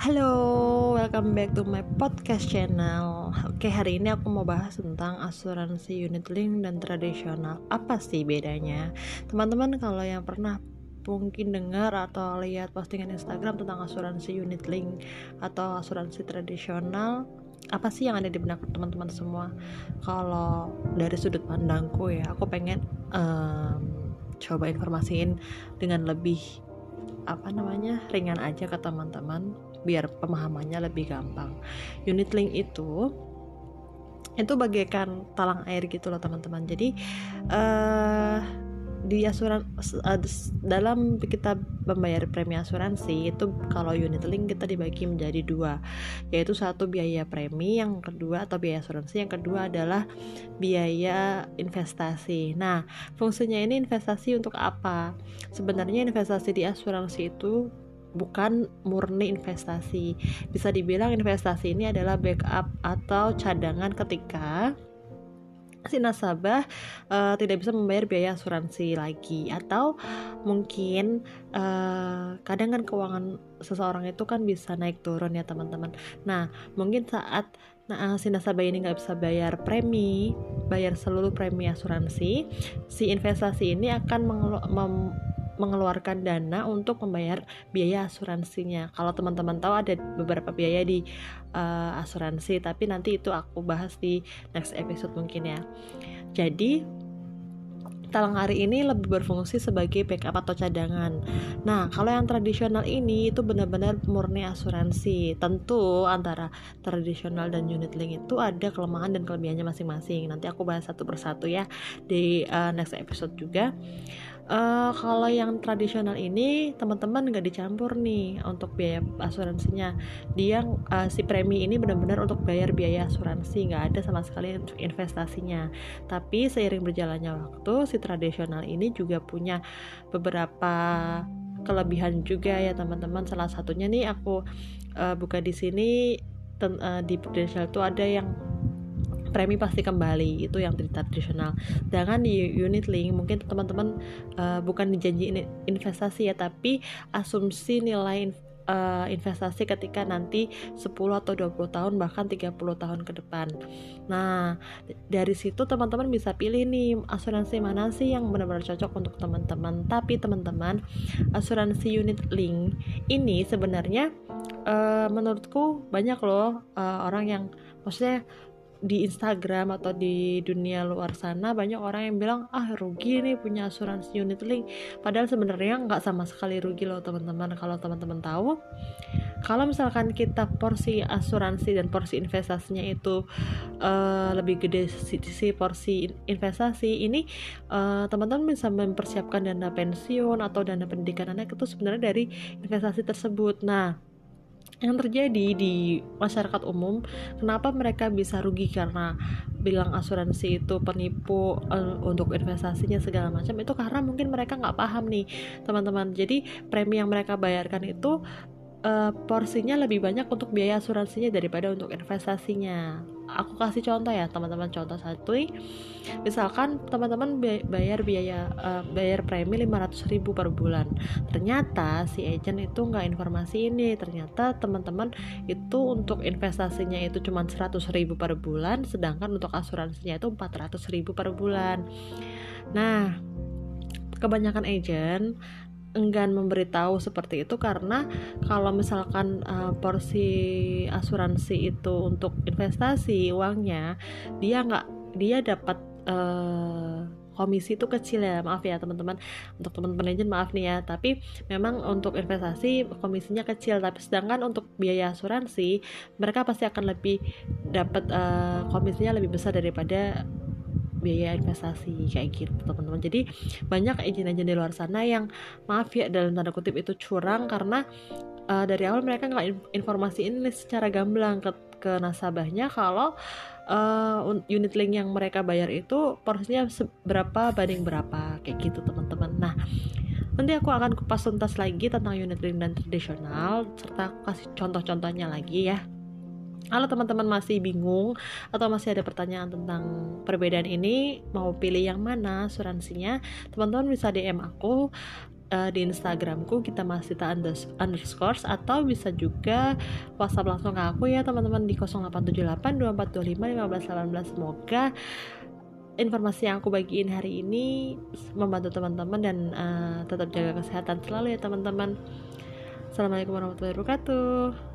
Halo, welcome back to my podcast channel. Oke, hari ini aku mau bahas tentang asuransi unit link dan tradisional. Apa sih bedanya? Teman-teman kalau yang pernah mungkin dengar atau lihat postingan Instagram tentang asuransi unit link atau asuransi tradisional, apa sih yang ada di benak teman-teman semua? Kalau dari sudut pandangku ya, aku pengen um, coba informasiin dengan lebih apa namanya ringan aja ke teman-teman biar pemahamannya lebih gampang. Unit link itu itu bagaikan talang air gitu loh teman-teman. Jadi uh, di asuran uh, dalam kita membayar premi asuransi itu kalau unit link kita dibagi menjadi dua. Yaitu satu biaya premi yang kedua atau biaya asuransi yang kedua adalah biaya investasi. Nah fungsinya ini investasi untuk apa? Sebenarnya investasi di asuransi itu bukan murni investasi. Bisa dibilang investasi ini adalah backup atau cadangan ketika si nasabah uh, tidak bisa membayar biaya asuransi lagi atau mungkin uh, kadang kan keuangan seseorang itu kan bisa naik turun ya teman-teman. Nah mungkin saat nah, si nasabah ini nggak bisa bayar premi, bayar seluruh premi asuransi, si investasi ini akan mengeluarkan dana untuk membayar biaya asuransinya. Kalau teman-teman tahu ada beberapa biaya di uh, asuransi, tapi nanti itu aku bahas di next episode mungkin ya. Jadi talang hari ini lebih berfungsi sebagai backup atau cadangan. Nah, kalau yang tradisional ini itu benar-benar murni asuransi. Tentu antara tradisional dan unit link itu ada kelemahan dan kelebihannya masing-masing. Nanti aku bahas satu persatu ya di uh, next episode juga. Uh, kalau yang tradisional ini teman-teman nggak dicampur nih untuk biaya asuransinya. Dia uh, si premi ini benar-benar untuk bayar biaya asuransi, nggak ada sama sekali untuk investasinya. Tapi seiring berjalannya waktu, si tradisional ini juga punya beberapa kelebihan juga ya teman-teman. Salah satunya nih aku uh, buka di sini di tradisional itu ada yang premi pasti kembali itu yang tradisional sedangkan di unit link mungkin teman-teman uh, bukan dijanji investasi ya tapi asumsi nilai uh, investasi ketika nanti 10 atau 20 tahun bahkan 30 tahun ke depan. Nah, dari situ teman-teman bisa pilih nih asuransi mana sih yang benar-benar cocok untuk teman-teman. Tapi teman-teman, asuransi unit link ini sebenarnya uh, menurutku banyak loh uh, orang yang maksudnya di Instagram atau di dunia luar sana banyak orang yang bilang ah rugi nih punya asuransi unit link. Padahal sebenarnya nggak sama sekali rugi loh teman-teman. Kalau teman-teman tahu kalau misalkan kita porsi asuransi dan porsi investasinya itu uh, lebih gede si, si porsi investasi ini uh, teman-teman bisa mempersiapkan dana pensiun atau dana pendidikan anak itu sebenarnya dari investasi tersebut. Nah yang terjadi di masyarakat umum kenapa mereka bisa rugi karena bilang asuransi itu penipu uh, untuk investasinya segala macam? Itu karena mungkin mereka nggak paham nih teman-teman. Jadi premi yang mereka bayarkan itu uh, porsinya lebih banyak untuk biaya asuransinya daripada untuk investasinya. Aku kasih contoh ya teman-teman contoh satu misalkan teman-teman bayar biaya uh, bayar premi 500 ribu per bulan. Ternyata si agent itu nggak informasi ini. Ternyata teman-teman itu untuk investasinya itu cuma 100 ribu per bulan sedangkan untuk asuransinya itu 400 ribu per bulan. Nah kebanyakan agent enggan memberitahu seperti itu karena kalau misalkan uh, porsi asuransi itu untuk investasi uangnya dia nggak dia dapat uh, komisi itu kecil ya maaf ya teman-teman. Untuk teman-teman agent maaf nih ya tapi memang untuk investasi komisinya kecil. Tapi sedangkan untuk biaya asuransi mereka pasti akan lebih dapat uh, komisinya lebih besar daripada biaya investasi kayak gitu teman-teman. Jadi banyak izin-izin di luar sana yang maaf ya dalam tanda kutip itu curang karena uh, dari awal mereka nggak informasi ini secara gamblang ke, ke nasabahnya kalau uh, unit link yang mereka bayar itu porsinya seberapa banding berapa kayak gitu teman-teman. Nah nanti aku akan kupas tuntas lagi tentang unit link dan tradisional serta kasih contoh-contohnya lagi ya kalau teman-teman masih bingung atau masih ada pertanyaan tentang perbedaan ini, mau pilih yang mana asuransinya, teman-teman bisa DM aku uh, di Instagramku kita masih underscore atau bisa juga WhatsApp langsung ke aku ya teman-teman di 0878 2425 1518 semoga informasi yang aku bagiin hari ini membantu teman-teman dan uh, tetap jaga kesehatan selalu ya teman-teman. Assalamualaikum warahmatullahi wabarakatuh